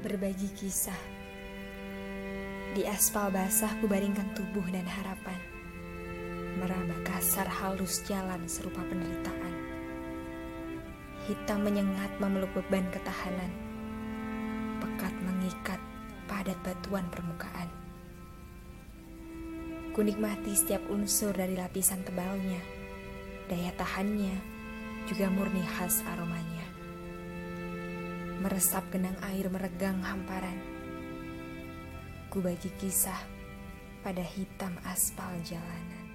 berbagi kisah. Di aspal basah ku baringkan tubuh dan harapan. Meraba kasar halus jalan serupa penderitaan. Hitam menyengat memeluk beban ketahanan. Pekat mengikat padat batuan permukaan. Ku nikmati setiap unsur dari lapisan tebalnya. Daya tahannya juga murni khas aromanya meresap genang air meregang hamparan. Ku bagi kisah pada hitam aspal jalanan.